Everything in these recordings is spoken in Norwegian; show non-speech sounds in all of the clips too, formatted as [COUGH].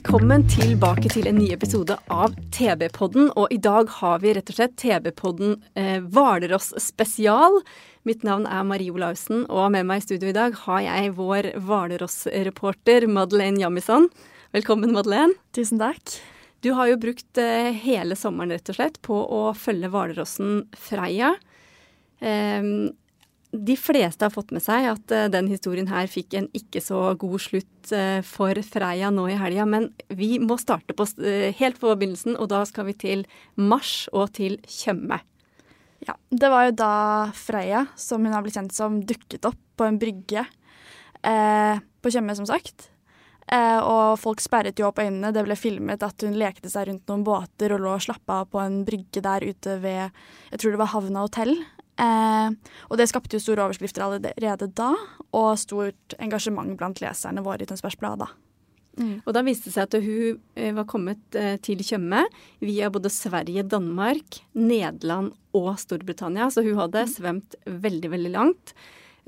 Velkommen tilbake til en ny episode av TV-podden. Og i dag har vi rett og slett TV-podden eh, spesial. Mitt navn er Marie Olaussen, og med meg i studio i dag har jeg vår Hvalross-reporter Madeleine Jammison. Velkommen, Madeleine. Tusen takk. Du har jo brukt eh, hele sommeren rett og slett på å følge hvalrossen Freia. Ehm, de fleste har fått med seg at uh, den historien her fikk en ikke så god slutt uh, for Freia nå i helga, men vi må starte på, eh, helt på begynnelsen, og da skal vi til Mars og til Tjøme. Ja, det var jo da Freia, som hun har blitt kjent som, dukket opp på en brygge på Tjøme, som sagt. Og folk sperret jo opp øynene. Det ble filmet at hun lekte seg rundt noen båter og lå og slappa av på en brygge der ute ved jeg tror det var Havna hotell. Eh, og det skapte jo store overskrifter allerede da, og stort engasjement blant leserne våre i Tønsbergs Blad da. Og da viste det seg at hun eh, var kommet eh, til Tjøme via både Sverige, Danmark, Nederland og Storbritannia, så hun hadde svømt veldig, veldig langt.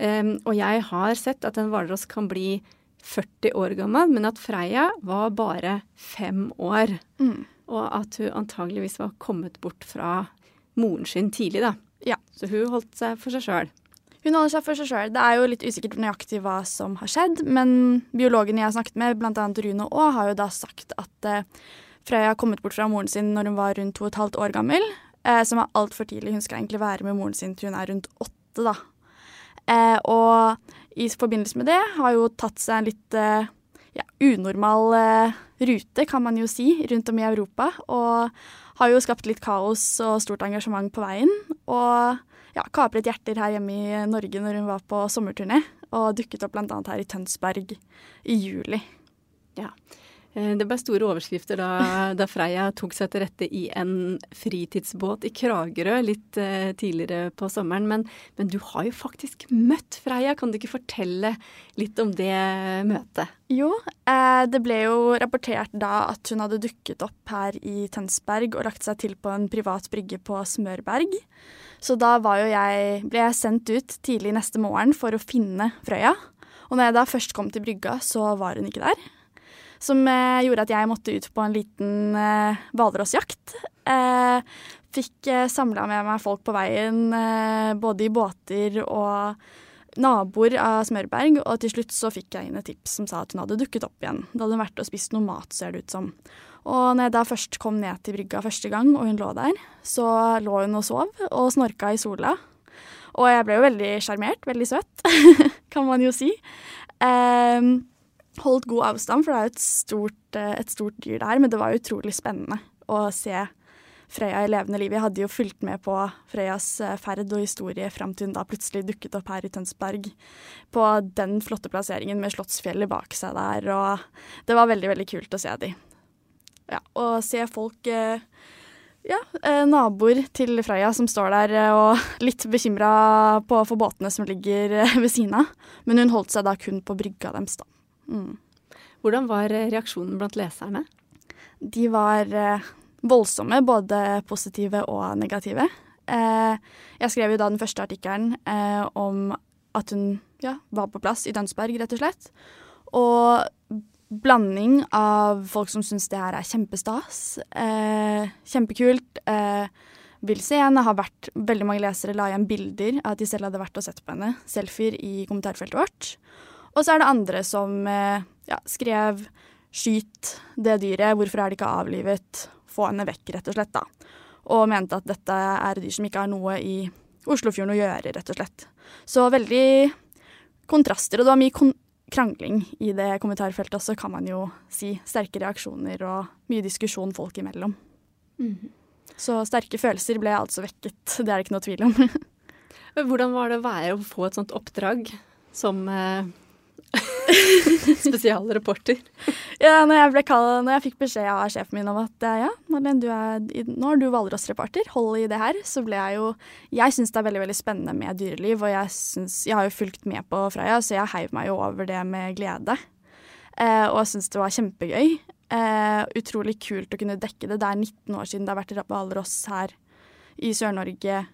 Um, og jeg har sett at en hvalross kan bli 40 år gammel, men at Freya var bare fem år. Mm. Og at hun antageligvis var kommet bort fra moren sin tidlig, da. Ja. Så hun holdt seg for seg sjøl. Hun holder seg for seg sjøl. Det er jo litt usikkert nøyaktig hva som har skjedd, men biologene jeg har snakket med, bl.a. Rune Aa, har jo da sagt at eh, Freya har kommet bort fra moren sin når hun var rundt to og et halvt år gammel, eh, som er altfor tidlig. Hun skal egentlig være med moren sin til hun er rundt åtte, da. Eh, og i forbindelse med det har jo tatt seg en litt eh, ja, unormal eh, rute, kan man jo si, rundt om i Europa. Og har jo skapt litt kaos og stort engasjement på veien. Og ja, kapret hjerter her hjemme i Norge når hun var på sommerturné, og dukket opp bl.a. her i Tønsberg i juli. Eh, Det ble store overskrifter da, da Freia tok seg til rette i en fritidsbåt i Kragerø litt eh, tidligere på sommeren. Men, men du har jo faktisk møtt Freia. Kan du ikke fortelle litt om det møtet? Jo, eh, det ble jo rapportert da at hun hadde dukket opp her i Tønsberg og lagt seg til på en privat brygge på Smørberg. Så da jeg, ble jeg sendt ut tidlig neste morgen for å finne Frøya. Og når jeg da først kom til brygga, så var hun ikke der. Som eh, gjorde at jeg måtte ut på en liten eh, hvalrossjakt. Eh, fikk eh, samla med meg folk på veien, både i båter og naboer av Smørberg, og til slutt så fikk jeg inn et tips som sa at hun hadde dukket opp igjen. Da hadde hun vært og spist noe mat, ser det ut som. Og når jeg da først kom ned til brygga første gang, og hun lå der, så lå hun og sov og snorka i sola. Og jeg ble jo veldig sjarmert, veldig søt, [LAUGHS] kan man jo si. Ehm, holdt god avstand, for det er jo et stort, eh, et stort dyr der, men det var utrolig spennende å se Frøya i levende liv. Jeg hadde jo fulgt med på Frøyas eh, ferd og historie fram til hun da plutselig dukket opp her i Tønsberg på den flotte plasseringen med Slottsfjellet bak seg der, og det var veldig, veldig kult å se de. Ja, og se folk eh, ja, naboer til Freya som står der og [LAUGHS] litt bekymra for båtene som ligger ved siden av. Men hun holdt seg da kun på brygga deres, da. Hvordan var eh, reaksjonen blant leserne? De var eh, voldsomme, både positive og negative. Eh, jeg skrev jo da den første artikkelen om at hun ja, var på plass i Dønsberg, rett og slett. Og blanding av folk som syns det her er kjempestas, kjempekult, vil se henne, har vært Veldig mange lesere la igjen bilder av at de selv hadde vært og sett på henne, selfier i kommentarfeltet vårt. Og så er det andre som eh, ja, skrev 'skyt det dyret, hvorfor er det ikke avlivet', få henne vekk, rett og slett, da. Og mente at dette er dyr som ikke har noe i Oslofjorden å gjøre, rett og slett. Så veldig kontraster, og det var mye krangling i det kommentarfeltet også, kan man jo si. Sterke reaksjoner og mye diskusjon folk imellom. Så sterke følelser ble altså vekket, [LAUGHS] det er det ikke noe tvil om. [LAUGHS] Hvordan var det å være å få et sånt oppdrag som eh, [LAUGHS] spesialreporter? Ja, når jeg, ble kall, når jeg fikk beskjed av sjefen min om at ja, Marlene, du er, nå er du hvalrossreporter, hold i det her, så ble jeg jo Jeg syns det er veldig veldig spennende med dyreliv, og jeg, synes, jeg har jo fulgt med på Freia, så jeg heiv meg jo over det med glede. Eh, og jeg syns det var kjempegøy. Eh, utrolig kult å kunne dekke det. Det er 19 år siden det har vært hvalross her i Sør-Norge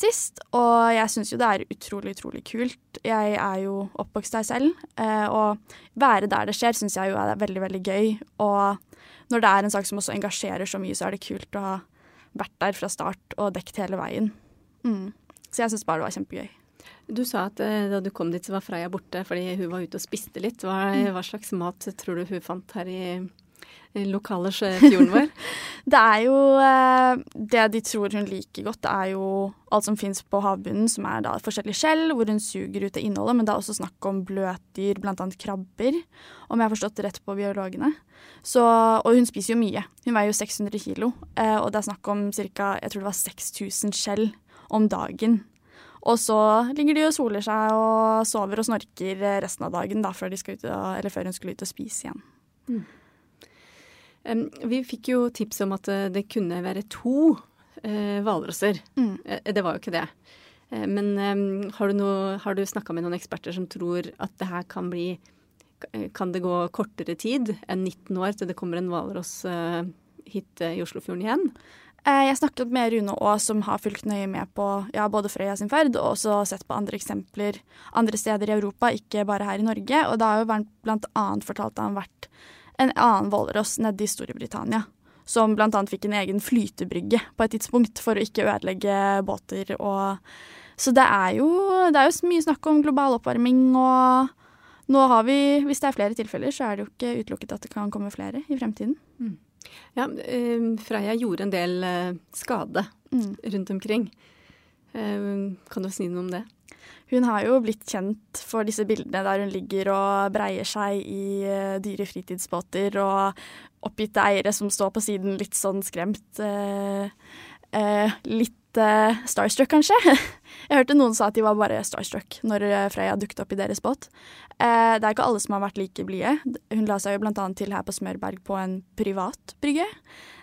sist, og jeg syns jo det er utrolig, utrolig kult. Jeg er jo oppvokst her selv, eh, og være der det skjer syns jeg jo er veldig, veldig gøy. Og når det er en sak som også engasjerer så mye, så er det kult å ha vært der fra start og dekket hele veien. Mm. Så jeg syns bare det var kjempegøy. Du sa at eh, da du kom dit, så var Freya borte fordi hun var ute og spiste litt. Hva, mm. hva slags mat tror du hun fant her i lokale fjorden vår? [LAUGHS] det er jo eh, Det de tror hun liker godt, det er jo alt som fins på havbunnen, som er da forskjellige skjell, hvor hun suger ut det innholdet. Men det er også snakk om bløtdyr, bl.a. krabber, om jeg har forstått det rett på biologene. Så, og hun spiser jo mye. Hun veier jo 600 kilo, eh, og det er snakk om ca. jeg tror det var 6000 skjell om dagen. Og så ligger de og soler seg og sover og snorker resten av dagen da, før, ut, før hun skulle ut og spise igjen. Mm. Vi fikk jo tips om at eh, det kunne være to uh, hvalrosser. Mm. Uh, det var jo ikke det. Men har du, noe, du snakka med noen eksperter som tror at det her kan bli Kan det gå kortere tid enn 19 år til det kommer en hvalross hit i Oslofjorden igjen? Jeg snakket med Rune Aa, som har fulgt nøye med på ja, både Frøya sin ferd, og også sett på andre eksempler andre steder i Europa, ikke bare her i Norge. Og det har jo blant annet fortalt at han har vært en annen hvalross nede i Storbritannia. Som bl.a. fikk en egen flytebrygge på et tidspunkt for å ikke ødelegge båter. Og så det er, jo, det er jo mye snakk om global oppvarming, og nå har vi, hvis det er flere tilfeller, så er det jo ikke utelukket at det kan komme flere i fremtiden. Mm. Ja, uh, Freia gjorde en del uh, skade mm. rundt omkring. Uh, kan du si noe om det? Hun har jo blitt kjent for disse bildene der hun ligger og breier seg i uh, dyre fritidsbåter, og oppgitte eiere som står på siden litt sånn skremt. Eh, eh, litt starstruck, kanskje. [LAUGHS] Jeg hørte noen sa at de var bare starstruck når Freya dukket opp i deres båt. det er ikke alle som har vært like blide. Hun la seg jo annet til her på Smørberg på en privat brygge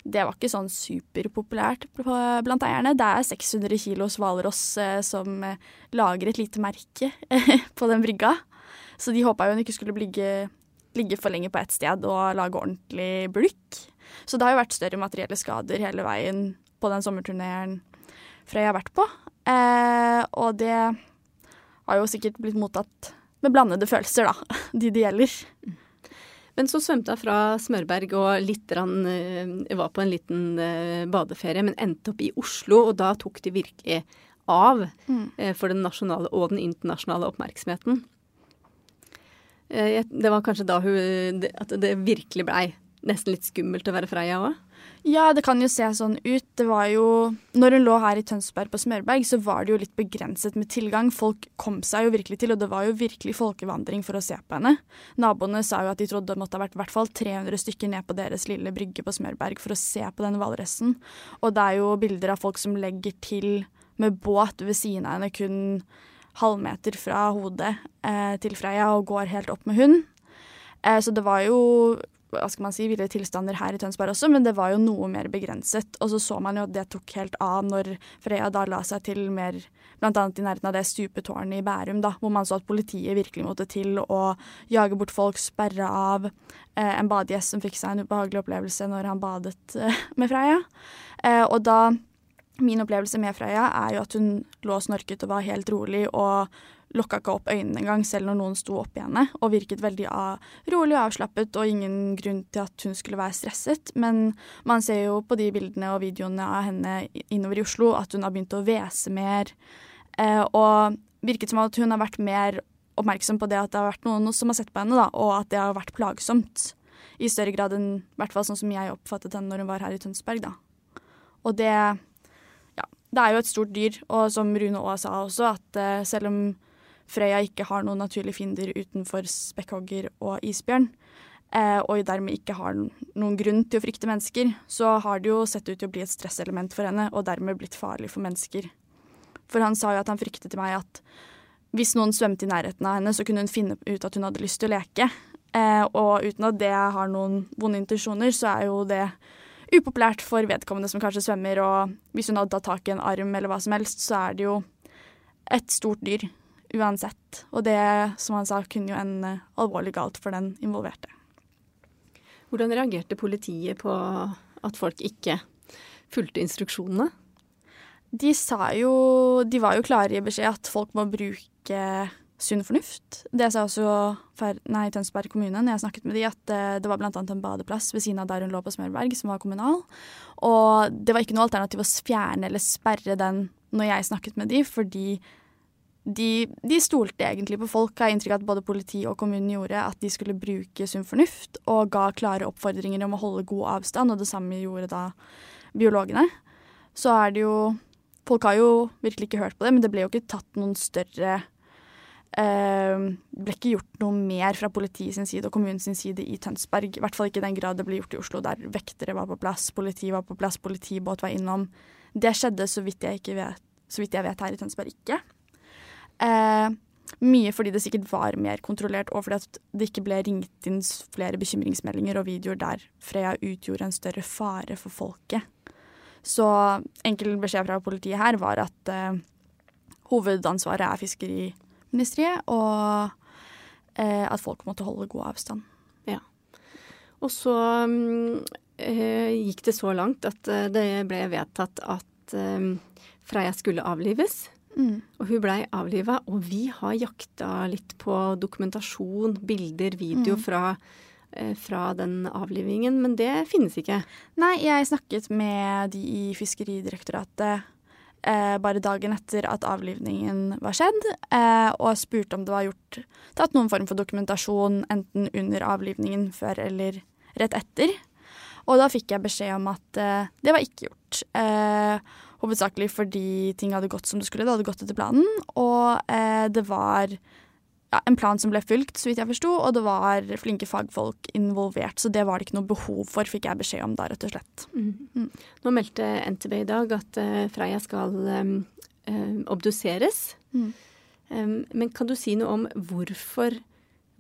det var ikke sånn superpopulært blant eierne. Det er 600 kilos hvalross uh, som eh, lager et lite merke [LAUGHS] på den brygga. Så de håpa jo hun ikke skulle ligge, ligge for lenge på ett sted og lage ordentlig bulk. Så det har jo vært større materielle skader hele veien på den sommerturneren Frøy har vært på. Eh, og det har jo sikkert blitt mottatt med blandede følelser, da, [LAUGHS] de det gjelder. Men så svømte hun fra Smørberg og litt rann, uh, var på en liten uh, badeferie, men endte opp i Oslo, og da tok de virkelig av mm. uh, for den nasjonale og den internasjonale oppmerksomheten. det var kanskje da hun, at det virkelig blei nesten litt skummelt å være Freia òg? Ja, det kan jo se sånn ut. Det var jo Når hun lå her i Tønsberg på Smørberg, så var det jo litt begrenset med tilgang. Folk kom seg jo virkelig til, og det var jo virkelig folkevandring for å se på henne. Naboene sa jo at de trodde det måtte ha vært i hvert fall 300 stykker ned på deres lille brygge på Smørberg for å se på den hvalressen. Og det er jo bilder av folk som legger til med båt ved siden av henne kun halvmeter fra hodet eh, til Freya og går helt opp med hund. Eh, så det var jo hva skal man si, ville tilstander her i Tønsberg også, men det var jo noe mer begrenset. Og så så man jo at det tok helt av når Freya da la seg til mer bl.a. i nærheten av det stupetårnet i Bærum, da, hvor man så at politiet virkelig måtte til å jage bort folk, sperre av eh, en badegjest som fikk seg en ubehagelig opplevelse når han badet eh, med Freya. Eh, og da Min opplevelse med Freya er jo at hun lå snorket og var helt rolig og lukka ikke opp øynene engang, selv når noen sto oppi henne, og virket veldig rolig og avslappet, og ingen grunn til at hun skulle være stresset. Men man ser jo på de bildene og videoene av henne innover i Oslo at hun har begynt å hvese mer, eh, og virket som at hun har vært mer oppmerksom på det at det har vært noen som har sett på henne, da, og at det har vært plagsomt. I større grad enn hvert fall sånn som jeg oppfattet henne når hun var her i Tønsberg, da. Og det Ja, det er jo et stort dyr, og som Rune Aa sa også, at uh, selv om Frøya ikke har noen naturlige fiender utenfor spekkhogger og isbjørn, eh, og dermed ikke har noen grunn til å frykte mennesker, så har det jo sett ut til å bli et stresselement for henne, og dermed blitt farlig for mennesker. For han sa jo at han fryktet til meg at hvis noen svømte i nærheten av henne, så kunne hun finne ut at hun hadde lyst til å leke. Eh, og uten at det har noen vonde intensjoner, så er jo det upopulært for vedkommende som kanskje svømmer, og hvis hun hadde tatt tak i en arm eller hva som helst, så er det jo et stort dyr uansett. Og det, som han sa, kunne jo ende alvorlig galt for den involverte. Hvordan reagerte politiet på at folk ikke fulgte instruksjonene? De sa jo De var jo klare i beskjed at folk må bruke sunn fornuft. Det sa også nei, Tønsberg kommune når jeg snakket med de, at eh, det var bl.a. en badeplass ved siden av der hun lå på Smørberg, som var kommunal. Og det var ikke noe alternativ å fjerne eller sperre den når jeg snakket med de, fordi de, de stolte egentlig på folk, har inntrykk av at både politi og kommunen gjorde, at de skulle bruke sunn fornuft, og ga klare oppfordringer om å holde god avstand, og det samme gjorde da biologene. Så er det jo Folk har jo virkelig ikke hørt på det, men det ble jo ikke tatt noen større eh, ble ikke gjort noe mer fra politiet sin side og kommunens side i Tønsberg. I hvert fall ikke i den grad det ble gjort i Oslo, der vektere var på plass, politi var på plass, politibåt var innom. Det skjedde, så vidt jeg, vet, så vidt jeg vet, her i Tønsberg ikke. Eh, mye fordi det sikkert var mer kontrollert, og fordi det ikke ble ringt inn flere bekymringsmeldinger og videoer der Freya utgjorde en større fare for folket. Så enkel beskjed fra politiet her var at eh, hovedansvaret er fiskeriministeriet, og eh, at folk måtte holde god avstand. Ja. Og så mm, eh, gikk det så langt at eh, det ble vedtatt at eh, Freya skulle avlives. Mm. Og hun blei avliva, og vi har jakta litt på dokumentasjon, bilder, video mm. fra Eh, fra den avlivingen, men det finnes ikke. Nei, jeg snakket med de i Fiskeridirektoratet eh, bare dagen etter at avlivningen var skjedd, eh, og spurte om det var gjort tatt noen form for dokumentasjon enten under avlivningen før eller rett etter. Og da fikk jeg beskjed om at eh, det var ikke gjort. Eh, hovedsakelig fordi ting hadde gått som det skulle, det hadde gått etter planen, og eh, det var ja, en plan som ble fulgt, så vidt jeg forsto, og det var flinke fagfolk involvert. Så det var det ikke noe behov for, fikk jeg beskjed om da, rett og slett. Mm. Mm. Nå meldte NTB i dag at uh, Freya skal um, um, obduseres. Mm. Um, men kan du si noe om hvorfor,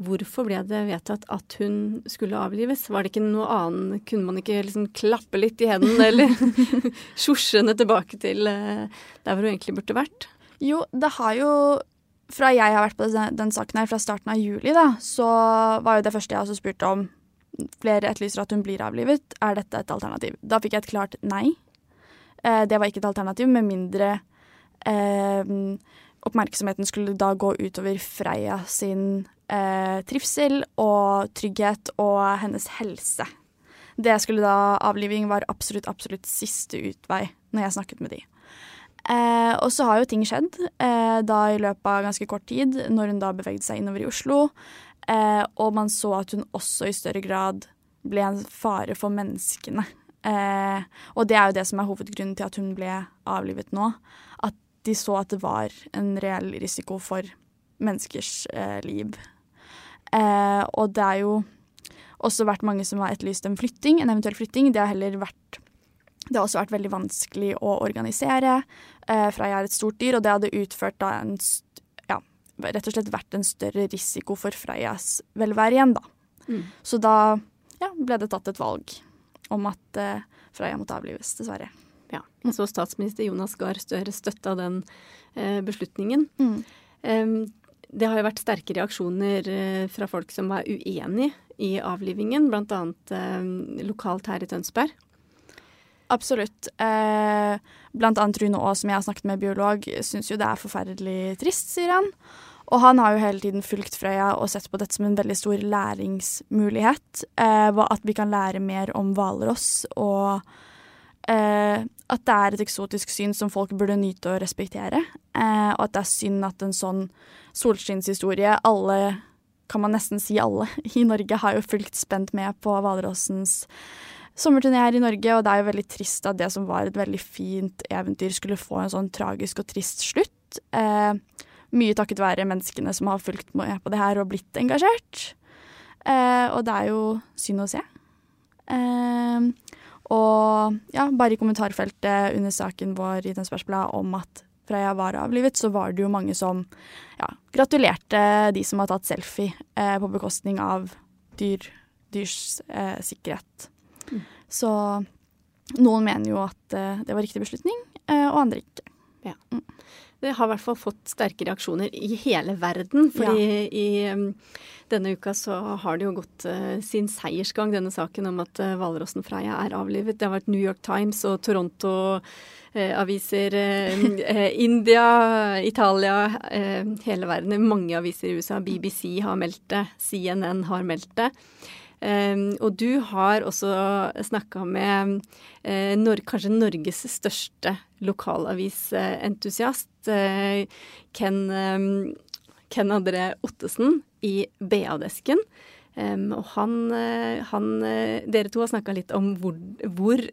hvorfor ble det vedtatt at hun skulle avlives? Var det ikke noe annet? Kunne man ikke liksom klappe litt i hendene, eller [LAUGHS] sjosje henne tilbake til uh, der hvor hun egentlig burde vært? Jo, det har jo fra jeg har vært på den, den, saken her fra starten av juli, da, så var jo det første jeg også spurte om Flere etterlyser at hun blir avlivet. Er dette et alternativ? Da fikk jeg et klart nei. Eh, det var ikke et alternativ, med mindre eh, oppmerksomheten skulle da gå utover Freia sin eh, trivsel og trygghet og hennes helse. Det skulle da Avliving var absolutt, absolutt siste utvei når jeg snakket med de. Eh, og så har jo ting skjedd eh, da i løpet av ganske kort tid, når hun da bevegde seg innover i Oslo. Eh, og man så at hun også i større grad ble en fare for menneskene. Eh, og det er jo det som er hovedgrunnen til at hun ble avlivet nå. At de så at det var en reell risiko for menneskers eh, liv. Eh, og det er jo også vært mange som har etterlyst en flytting, en eventuell flytting. Det har heller vært det har også vært veldig vanskelig å organisere. Eh, Freia er et stort dyr, og det hadde utført da en ja, rett og slett vært en større risiko for Freias velvære igjen, da. Mm. Så da ja, ble det tatt et valg om at eh, Freia måtte avlives, dessverre. Ja, jeg så statsminister Jonas Gahr Støre støtta den eh, beslutningen. Mm. Um, det har jo vært sterke reaksjoner eh, fra folk som var uenig i avlivingen, bl.a. Eh, lokalt her i Tønsberg. Absolutt. Eh, blant annet Rune Aas, som jeg har snakket med biolog, syns jo det er forferdelig trist, sier han. Og han har jo hele tiden fulgt Frøya og sett på dette som en veldig stor læringsmulighet. Eh, at vi kan lære mer om hvalross, og eh, at det er et eksotisk syn som folk burde nyte og respektere. Eh, og at det er synd at en sånn solskinnshistorie Alle, kan man nesten si alle, [LAUGHS] i Norge har jo fulgt spent med på hvalrossens sommerturné her i Norge, og det er jo veldig trist at det som var et veldig fint eventyr, skulle få en sånn tragisk og trist slutt. Eh, mye takket være menneskene som har fulgt med på det her og blitt engasjert. Og det er jo synd å se. Eh, og ja, bare i kommentarfeltet under saken vår i Tønsbergs Blad om at Freya var avlivet, så var det jo mange som ja, gratulerte de som har tatt selfie eh, på bekostning av dyr, dyrs eh, sikkerhet. Mm. Så noen mener jo at eh, det var riktig beslutning, eh, og andre ikke. Ja. Mm. Det har i hvert fall fått sterke reaksjoner i hele verden. fordi ja. i um, denne uka så har det jo gått uh, sin seiersgang, denne saken om at uh, hvalrossen Freia er avlivet. Det har vært New York Times og Toronto-aviser, uh, [LAUGHS] India, Italia, hele verden. Mange aviser i USA. BBC har meldt det, CNN har meldt det. Um, og du har også snakka med uh, kanskje Norges største lokalavisentusiast, uh, Ken, um, Ken André Ottesen i BA-desken. Um, og han, uh, han, Dere to har snakka litt om hvor, hvor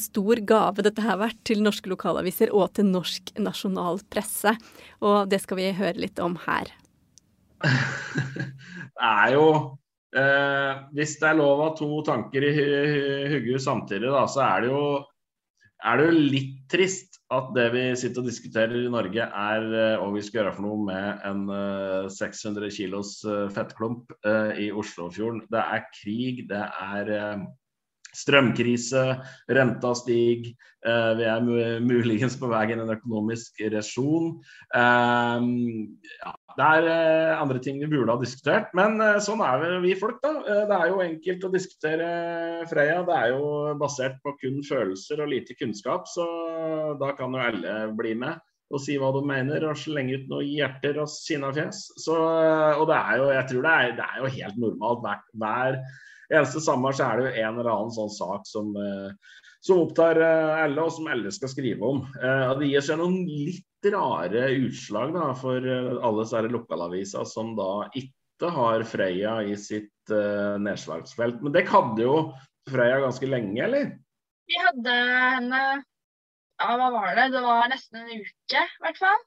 stor gave dette har vært til norske lokalaviser og til norsk nasjonal presse. Og det skal vi høre litt om her. [LAUGHS] Det er jo Eh, hvis det er lov av to tanker i hodet samtidig, da, så er det, jo, er det jo litt trist at det vi sitter og diskuterer i Norge, er eh, hva vi skal gjøre for noe med en eh, 600 kilos uh, fettklump uh, i Oslofjorden. Det er krig, det er strømkrise, renta stiger, vi er muligens på vei inn i en økonomisk resjon. ja, det er eh, andre ting vi burde ha diskutert, men eh, sånn er vi, folk, da. Eh, det er jo enkelt å diskutere Freya. Det er jo basert på kun følelser og lite kunnskap, så da kan jo alle bli med og si hva de mener og slenge ut noen hjerter og sinna fjes. Så, og det er jo, jeg tror det er, det er jo helt normalt. Hver, hver eneste sommer så er det jo en eller annen sånn sak som, som opptar alle, og som alle skal skrive om. Og det gir seg noen litt rare utslag da, for eh, alle disse lokalaviser som da ikke har Freia i sitt uh, nedslagsfelt. Men det hadde jo Freia ganske lenge, eller? Vi hadde henne ja, hva var det? Det var nesten en uke, i hvert fall.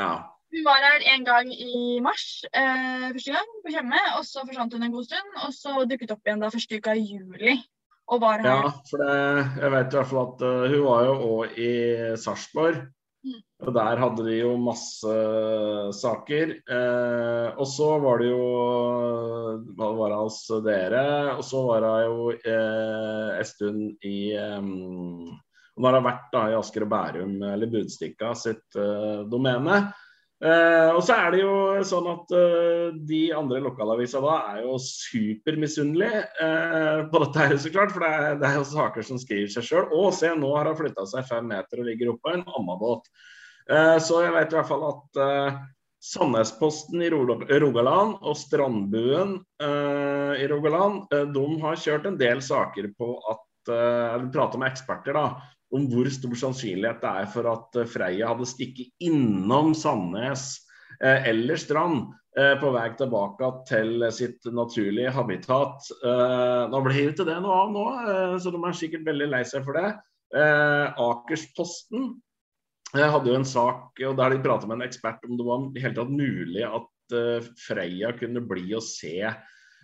Ja. Hun var her en gang i mars eh, første gang på Tjøme, og så forsvant hun en god stund. Og så dukket opp igjen da første uka i juli. Og var her. Ja, for det, jeg vet i hvert fall at uh, hun var jo òg i Sarpsborg. Og Der hadde de jo masse saker. Eh, og så var det jo Hva var det hos dere? Og så var hun jo eh, en stund i um, Hun har vært da i Asker og Bærum, eller Budstikka sitt uh, domene. Eh, og så er det jo sånn at uh, de andre lokalavisa da er jo supermisunnelige uh, på dette her, så klart. For det er, det er jo saker som skriver seg sjøl. Å, se, nå har hun flytta seg fem meter og ligger oppå en ammabåt. båt. Uh, så jeg vet i hvert fall at uh, Sandnesposten i Rogaland og Strandbuen i Rogaland, de har kjørt en del saker på at Eller prata med eksperter, da om hvor stor sannsynlighet det er for at eh, Freia hadde stikket innom Sandnes eh, eller Strand eh, på vei tilbake til sitt naturlige habitat. Eh, nå blir det ikke det noe av nå, eh, så de er sikkert veldig lei seg for det. Eh, Akersposten hadde jo en sak og der de pratet med en ekspert om det var helt tatt mulig at Freia kunne bli å se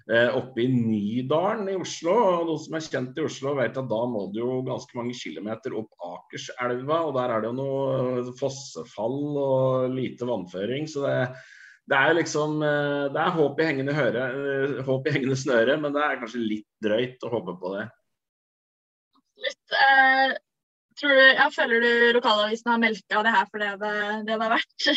oppe i Nydalen i Oslo. og Noen som er kjent i Oslo, vet at da må du jo ganske mange kilometer opp Akerselva. og Der er det jo noe fossefall og lite vannføring. så det, det er liksom eh, Det er håp i hengende, høre, eh, håp i hengende snøre, men det er kanskje litt drøyt å håpe på det. Litt, Eh, tror du, ja, føler du lokalavisen har melka det her for det, det, det har vært?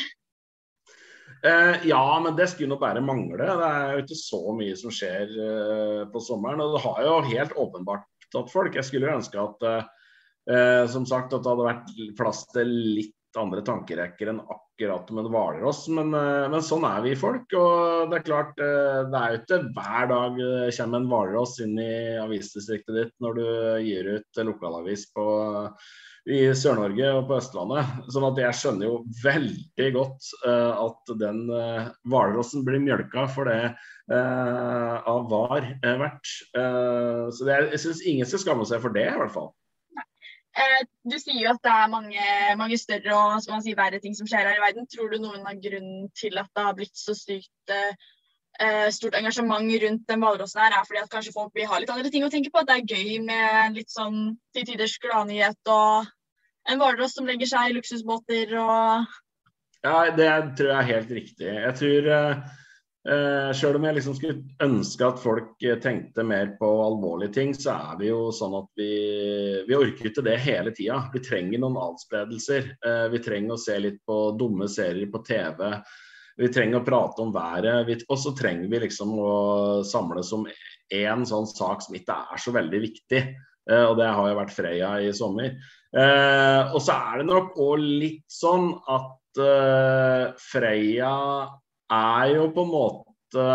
Eh, ja, men det skulle nå bare mangle. Det er jo ikke så mye som skjer eh, på sommeren. Og det har jo helt åpenbart tatt folk. Jeg skulle jo ønske at eh, som sagt, at det hadde vært plass til litt andre tankerekker enn akkurat med Hvalross. Men, eh, men, sånn er vi folk. Og det er klart, eh, det er jo ikke hver dag kommer en Hvalross inn i avisdistriktet ditt når du gir ut lokalavis på i Sør-Norge og på Østlandet. sånn at jeg skjønner jo veldig godt uh, at den uh, blir mjølka for det uh, av var uh, verdt. så det, jeg syns ingen skal skamme seg for det, i hvert fall. Du sier jo at det er mange, mange større og skal man si, verre ting som skjer her i verden. Tror du noen av grunnen til at det har blitt så sykt stort engasjement rundt den hvalrossen her, er fordi at kanskje folk vil ha litt andre ting å tenke på. At det er gøy med litt sånn til tiders gladnyhet og en hvalross som legger seg i luksusbåter og Ja, det tror jeg er helt riktig. Jeg tror uh, uh, Sjøl om jeg liksom skulle ønske at folk tenkte mer på alvorlige ting, så er vi jo sånn at vi, vi orker ikke det hele tida. Vi trenger noen adspredelser. Uh, vi trenger å se litt på dumme serier på TV. Vi trenger å prate om været. Og så trenger vi liksom å samles om én sånn sak som ikke er så veldig viktig. og det har jo vært Freya i sommer. og så er det nok òg litt sånn at uh, Freya er jo på en måte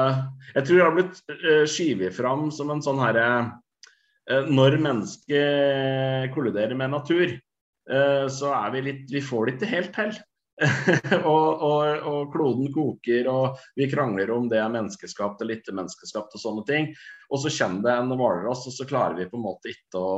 Jeg tror det har blitt uh, skyvet fram som en sånn herre uh, Når mennesket kolliderer med natur, så er vi litt Vi får det ikke helt til. [LAUGHS] og, og, og, kloden koker, og vi krangler om det er menneskeskapt eller ikke menneskeskapt og sånne ting. Og så kommer det en hvalross, og så klarer vi på en måte ikke å,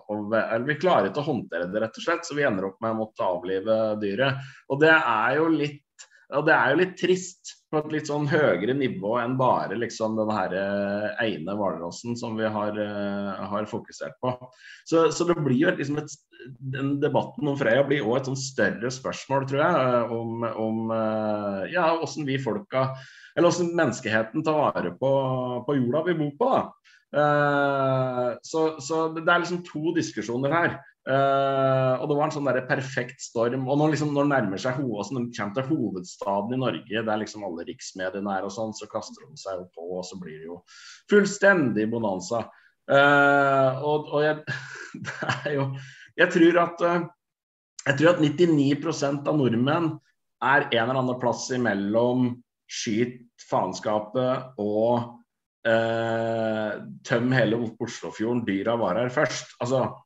å, Eller vi klarer ikke å håndtere det, rett og slett, så vi ender opp med å måtte avlive dyret. Og det er jo litt det er jo litt trist på et litt sånn høyere nivå enn bare liksom den eh, ene hvalrossen som vi har, uh, har fokusert på. Så, så, det blir jo liksom et, den debatten om Freya blir også et sånn større spørsmål, tror jeg, eh, om, om ja, hvordan vi folka Eller hvordan menneskeheten tar vare på, på jorda vi bor på. da. Så, så, det er liksom to diskusjoner her. Uh, og det var en sånn der perfekt storm. Og når, liksom, når det nærmer seg ho altså når de kommer til hovedstaden i Norge, der liksom alle riksmediene er og sånn, så kaster de seg jo på, og så blir det jo fullstendig bonanza. Uh, og, og jeg, [LAUGHS] det er jo Jeg tror at uh, jeg tror at 99% av nordmenn er en eller annen plass imellom skyt faenskapet og tøm hele Oslofjorden, dyra var her først. Altså Uh,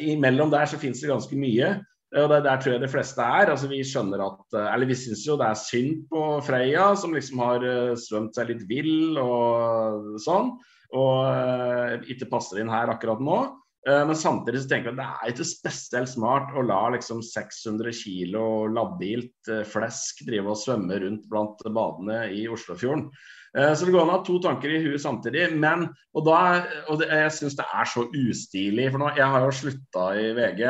imellom der så finnes det ganske mye. Og det, Der tror jeg de fleste er. altså Vi skjønner at, eh, eller vi syns jo det er synd på Freya, som liksom har svømt seg litt vill og sånn. Og ikke passer inn her akkurat nå. Men samtidig så tenker jeg at det er ikke spesielt smart å la liksom 600 kg labilt flesk drive og svømme rundt blant badene i Oslofjorden. Eh, så det går an å ha to tanker i huet samtidig. Men, og, da, og det, jeg syns det er så ustilig. For nå, jeg har jo slutta i VG.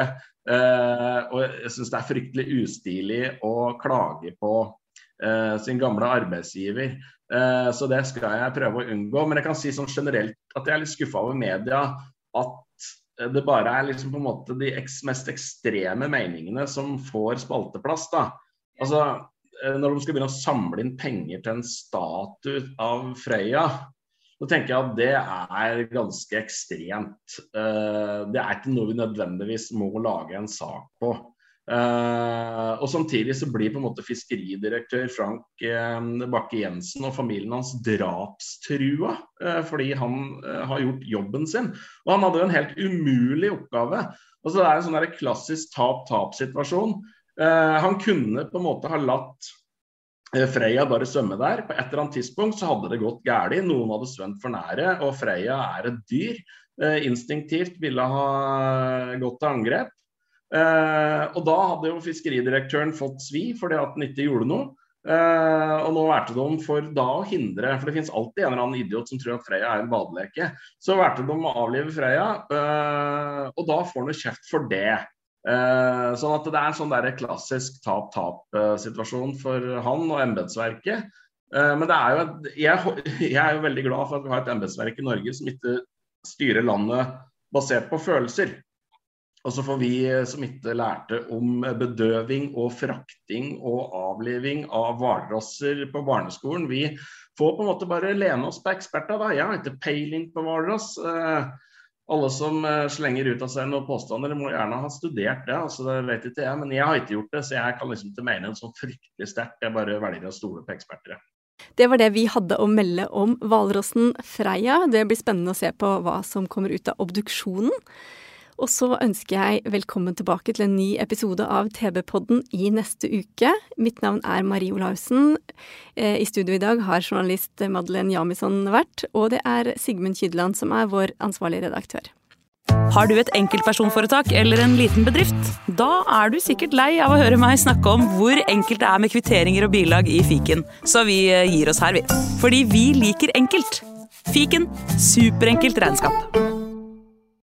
Eh, og jeg syns det er fryktelig ustilig å klage på eh, sin gamle arbeidsgiver. Eh, så det skal jeg prøve å unngå. Men jeg kan si sånn generelt at jeg er litt skuffa over media. At det bare er liksom på en måte de mest ekstreme meningene som får spalteplass. da. Altså, Eh, når de skal begynne å samle inn penger til en statue av Freya, så tenker jeg at det er ganske ekstremt. Eh, det er ikke noe vi nødvendigvis må lage en sak på. Uh, og Samtidig så blir på en måte fiskeridirektør Frank Bakke-Jensen og familien hans drapstrua fordi han har gjort jobben sin. Og han hadde jo en helt umulig oppgave. Altså Det er en sånn klassisk tap-tap-situasjon. Eh, han kunne på en måte ha latt eh, Freya bare svømme der. På et eller annet tidspunkt så hadde det gått galt. Noen hadde svømt for nære, og Freya er et dyr. Uh, instinktivt ville ha gått til angrep. Uh, og da hadde jo fiskeridirektøren fått svi fordi at han ikke gjorde noe. Uh, og nå valgte de for da å hindre, for det finnes alltid en eller annen idiot som tror at Freya er en badeleke. Så valgte de å avlive Freya, og da får han kjeft for det. Uh, sånn at det er en sånn der klassisk tap-tap-situasjon for han og embetsverket. Eh, men det er jo et, jeg, [LAUGHS] jeg, er jo veldig glad for at vi har et embetsverk i Norge som ikke styrer landet basert på følelser. Og så får vi eh, som ikke lærte om bedøving og frakting og avliving av hvalrosser på barneskolen, vi får på en måte bare lene oss på eksperter. Jeg har ikke peiling på hvalross. Uh, alle som eh, slenger ut av seg noen påstander, må gjerne ha studert det. altså det vet ikke jeg, Men jeg har ikke gjort det, så jeg kan liksom ikke mene det sånn fryktelig sterkt. Jeg bare velger å stole på eksperter. Det var det vi hadde å melde om hvalrossen Freia. Det blir spennende å se på hva som kommer ut av obduksjonen. Og så ønsker jeg velkommen tilbake til en ny episode av TV-podden i neste uke. Mitt navn er Marie Olaussen. Eh, I studio i dag har journalist Madeleine Jamison vært, og det er Sigmund Kydland som er vår ansvarlige redaktør. Har du et enkeltpersonforetak eller en liten bedrift? Da er du sikkert lei av å høre meg snakke om hvor enkelt det er med kvitteringer og bilag i fiken, så vi eh, gir oss her, vi. Fordi vi liker enkelt. Fiken superenkelt regnskap.